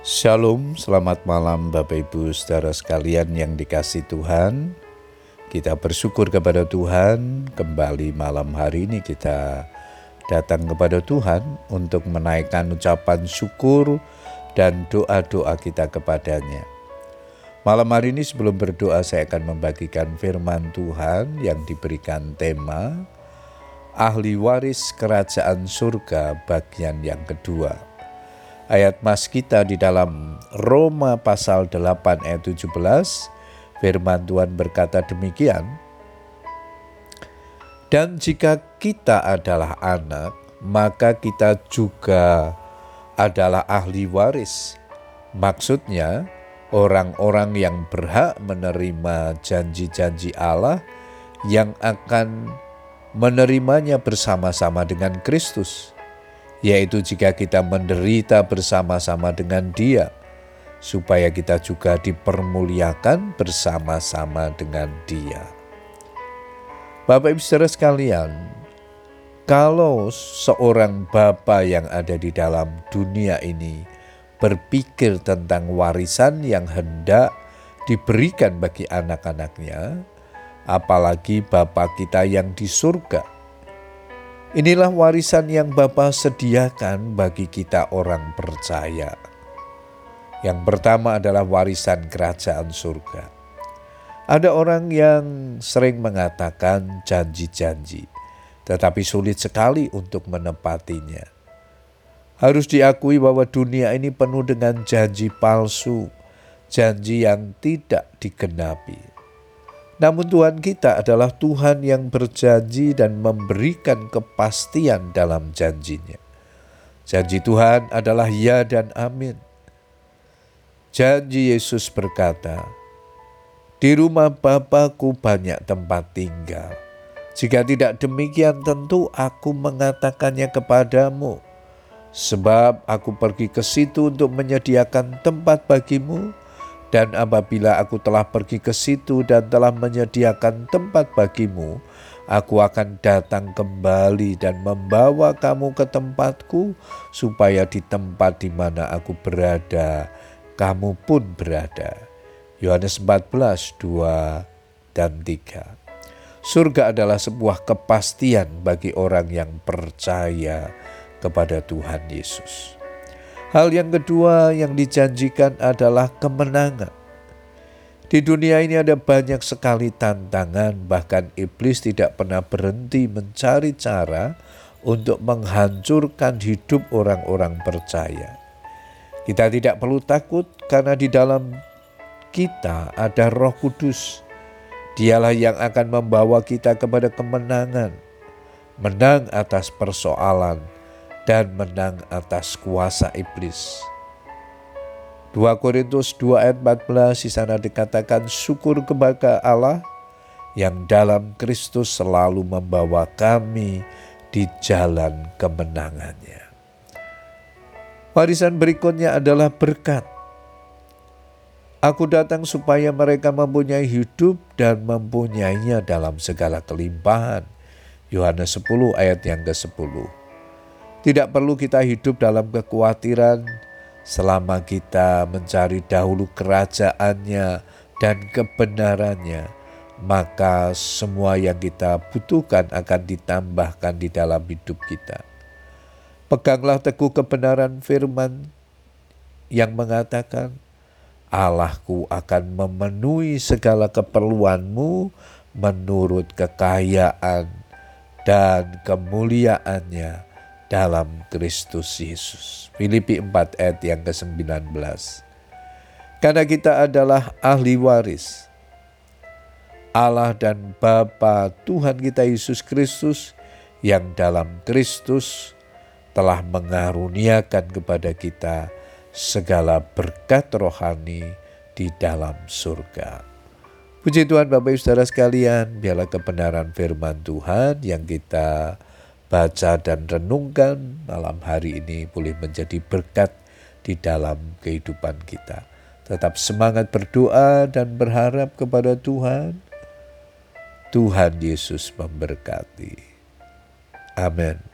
Shalom, selamat malam Bapak Ibu saudara sekalian yang dikasih Tuhan. Kita bersyukur kepada Tuhan, kembali malam hari ini kita datang kepada Tuhan untuk menaikkan ucapan syukur dan doa-doa kita kepadanya. Malam hari ini sebelum berdoa saya akan membagikan firman Tuhan yang diberikan tema Ahli Waris Kerajaan Surga bagian yang kedua ayat mas kita di dalam Roma pasal 8 ayat 17 firman Tuhan berkata demikian dan jika kita adalah anak maka kita juga adalah ahli waris. Maksudnya orang-orang yang berhak menerima janji-janji Allah yang akan menerimanya bersama-sama dengan Kristus yaitu jika kita menderita bersama-sama dengan Dia, supaya kita juga dipermuliakan bersama-sama dengan Dia. Bapak Ibu saudara sekalian, kalau seorang bapa yang ada di dalam dunia ini berpikir tentang warisan yang hendak diberikan bagi anak-anaknya, apalagi Bapa kita yang di surga, Inilah warisan yang Bapa sediakan bagi kita orang percaya. Yang pertama adalah warisan kerajaan surga. Ada orang yang sering mengatakan janji-janji, tetapi sulit sekali untuk menepatinya. Harus diakui bahwa dunia ini penuh dengan janji palsu, janji yang tidak digenapi. Namun Tuhan kita adalah Tuhan yang berjanji dan memberikan kepastian dalam janjinya. Janji Tuhan adalah ya dan amin. Janji Yesus berkata, di rumah Bapakku banyak tempat tinggal. Jika tidak demikian tentu aku mengatakannya kepadamu. Sebab aku pergi ke situ untuk menyediakan tempat bagimu, dan apabila aku telah pergi ke situ dan telah menyediakan tempat bagimu, aku akan datang kembali dan membawa kamu ke tempatku, supaya di tempat di mana aku berada, kamu pun berada. Yohanes 14, 2 dan 3. Surga adalah sebuah kepastian bagi orang yang percaya kepada Tuhan Yesus. Hal yang kedua yang dijanjikan adalah kemenangan. Di dunia ini ada banyak sekali tantangan, bahkan iblis tidak pernah berhenti mencari cara untuk menghancurkan hidup orang-orang percaya. Kita tidak perlu takut karena di dalam kita ada Roh Kudus. Dialah yang akan membawa kita kepada kemenangan, menang atas persoalan, dan menang atas kuasa iblis. 2 Korintus 2 ayat 14 di sana dikatakan syukur kepada Allah yang dalam Kristus selalu membawa kami di jalan kemenangannya. Warisan berikutnya adalah berkat. Aku datang supaya mereka mempunyai hidup dan mempunyainya dalam segala kelimpahan. Yohanes 10 ayat yang ke-10. Tidak perlu kita hidup dalam kekhawatiran selama kita mencari dahulu kerajaannya dan kebenarannya, maka semua yang kita butuhkan akan ditambahkan di dalam hidup kita. Peganglah teguh kebenaran firman yang mengatakan, Allahku akan memenuhi segala keperluanmu menurut kekayaan dan kemuliaannya dalam Kristus Yesus. Filipi 4 ayat yang ke-19. Karena kita adalah ahli waris. Allah dan Bapa Tuhan kita Yesus Kristus yang dalam Kristus telah mengaruniakan kepada kita segala berkat rohani di dalam surga. Puji Tuhan Bapak Ibu Saudara sekalian, biarlah kebenaran firman Tuhan yang kita baca dan renungkan malam hari ini boleh menjadi berkat di dalam kehidupan kita. Tetap semangat berdoa dan berharap kepada Tuhan. Tuhan Yesus memberkati. Amin.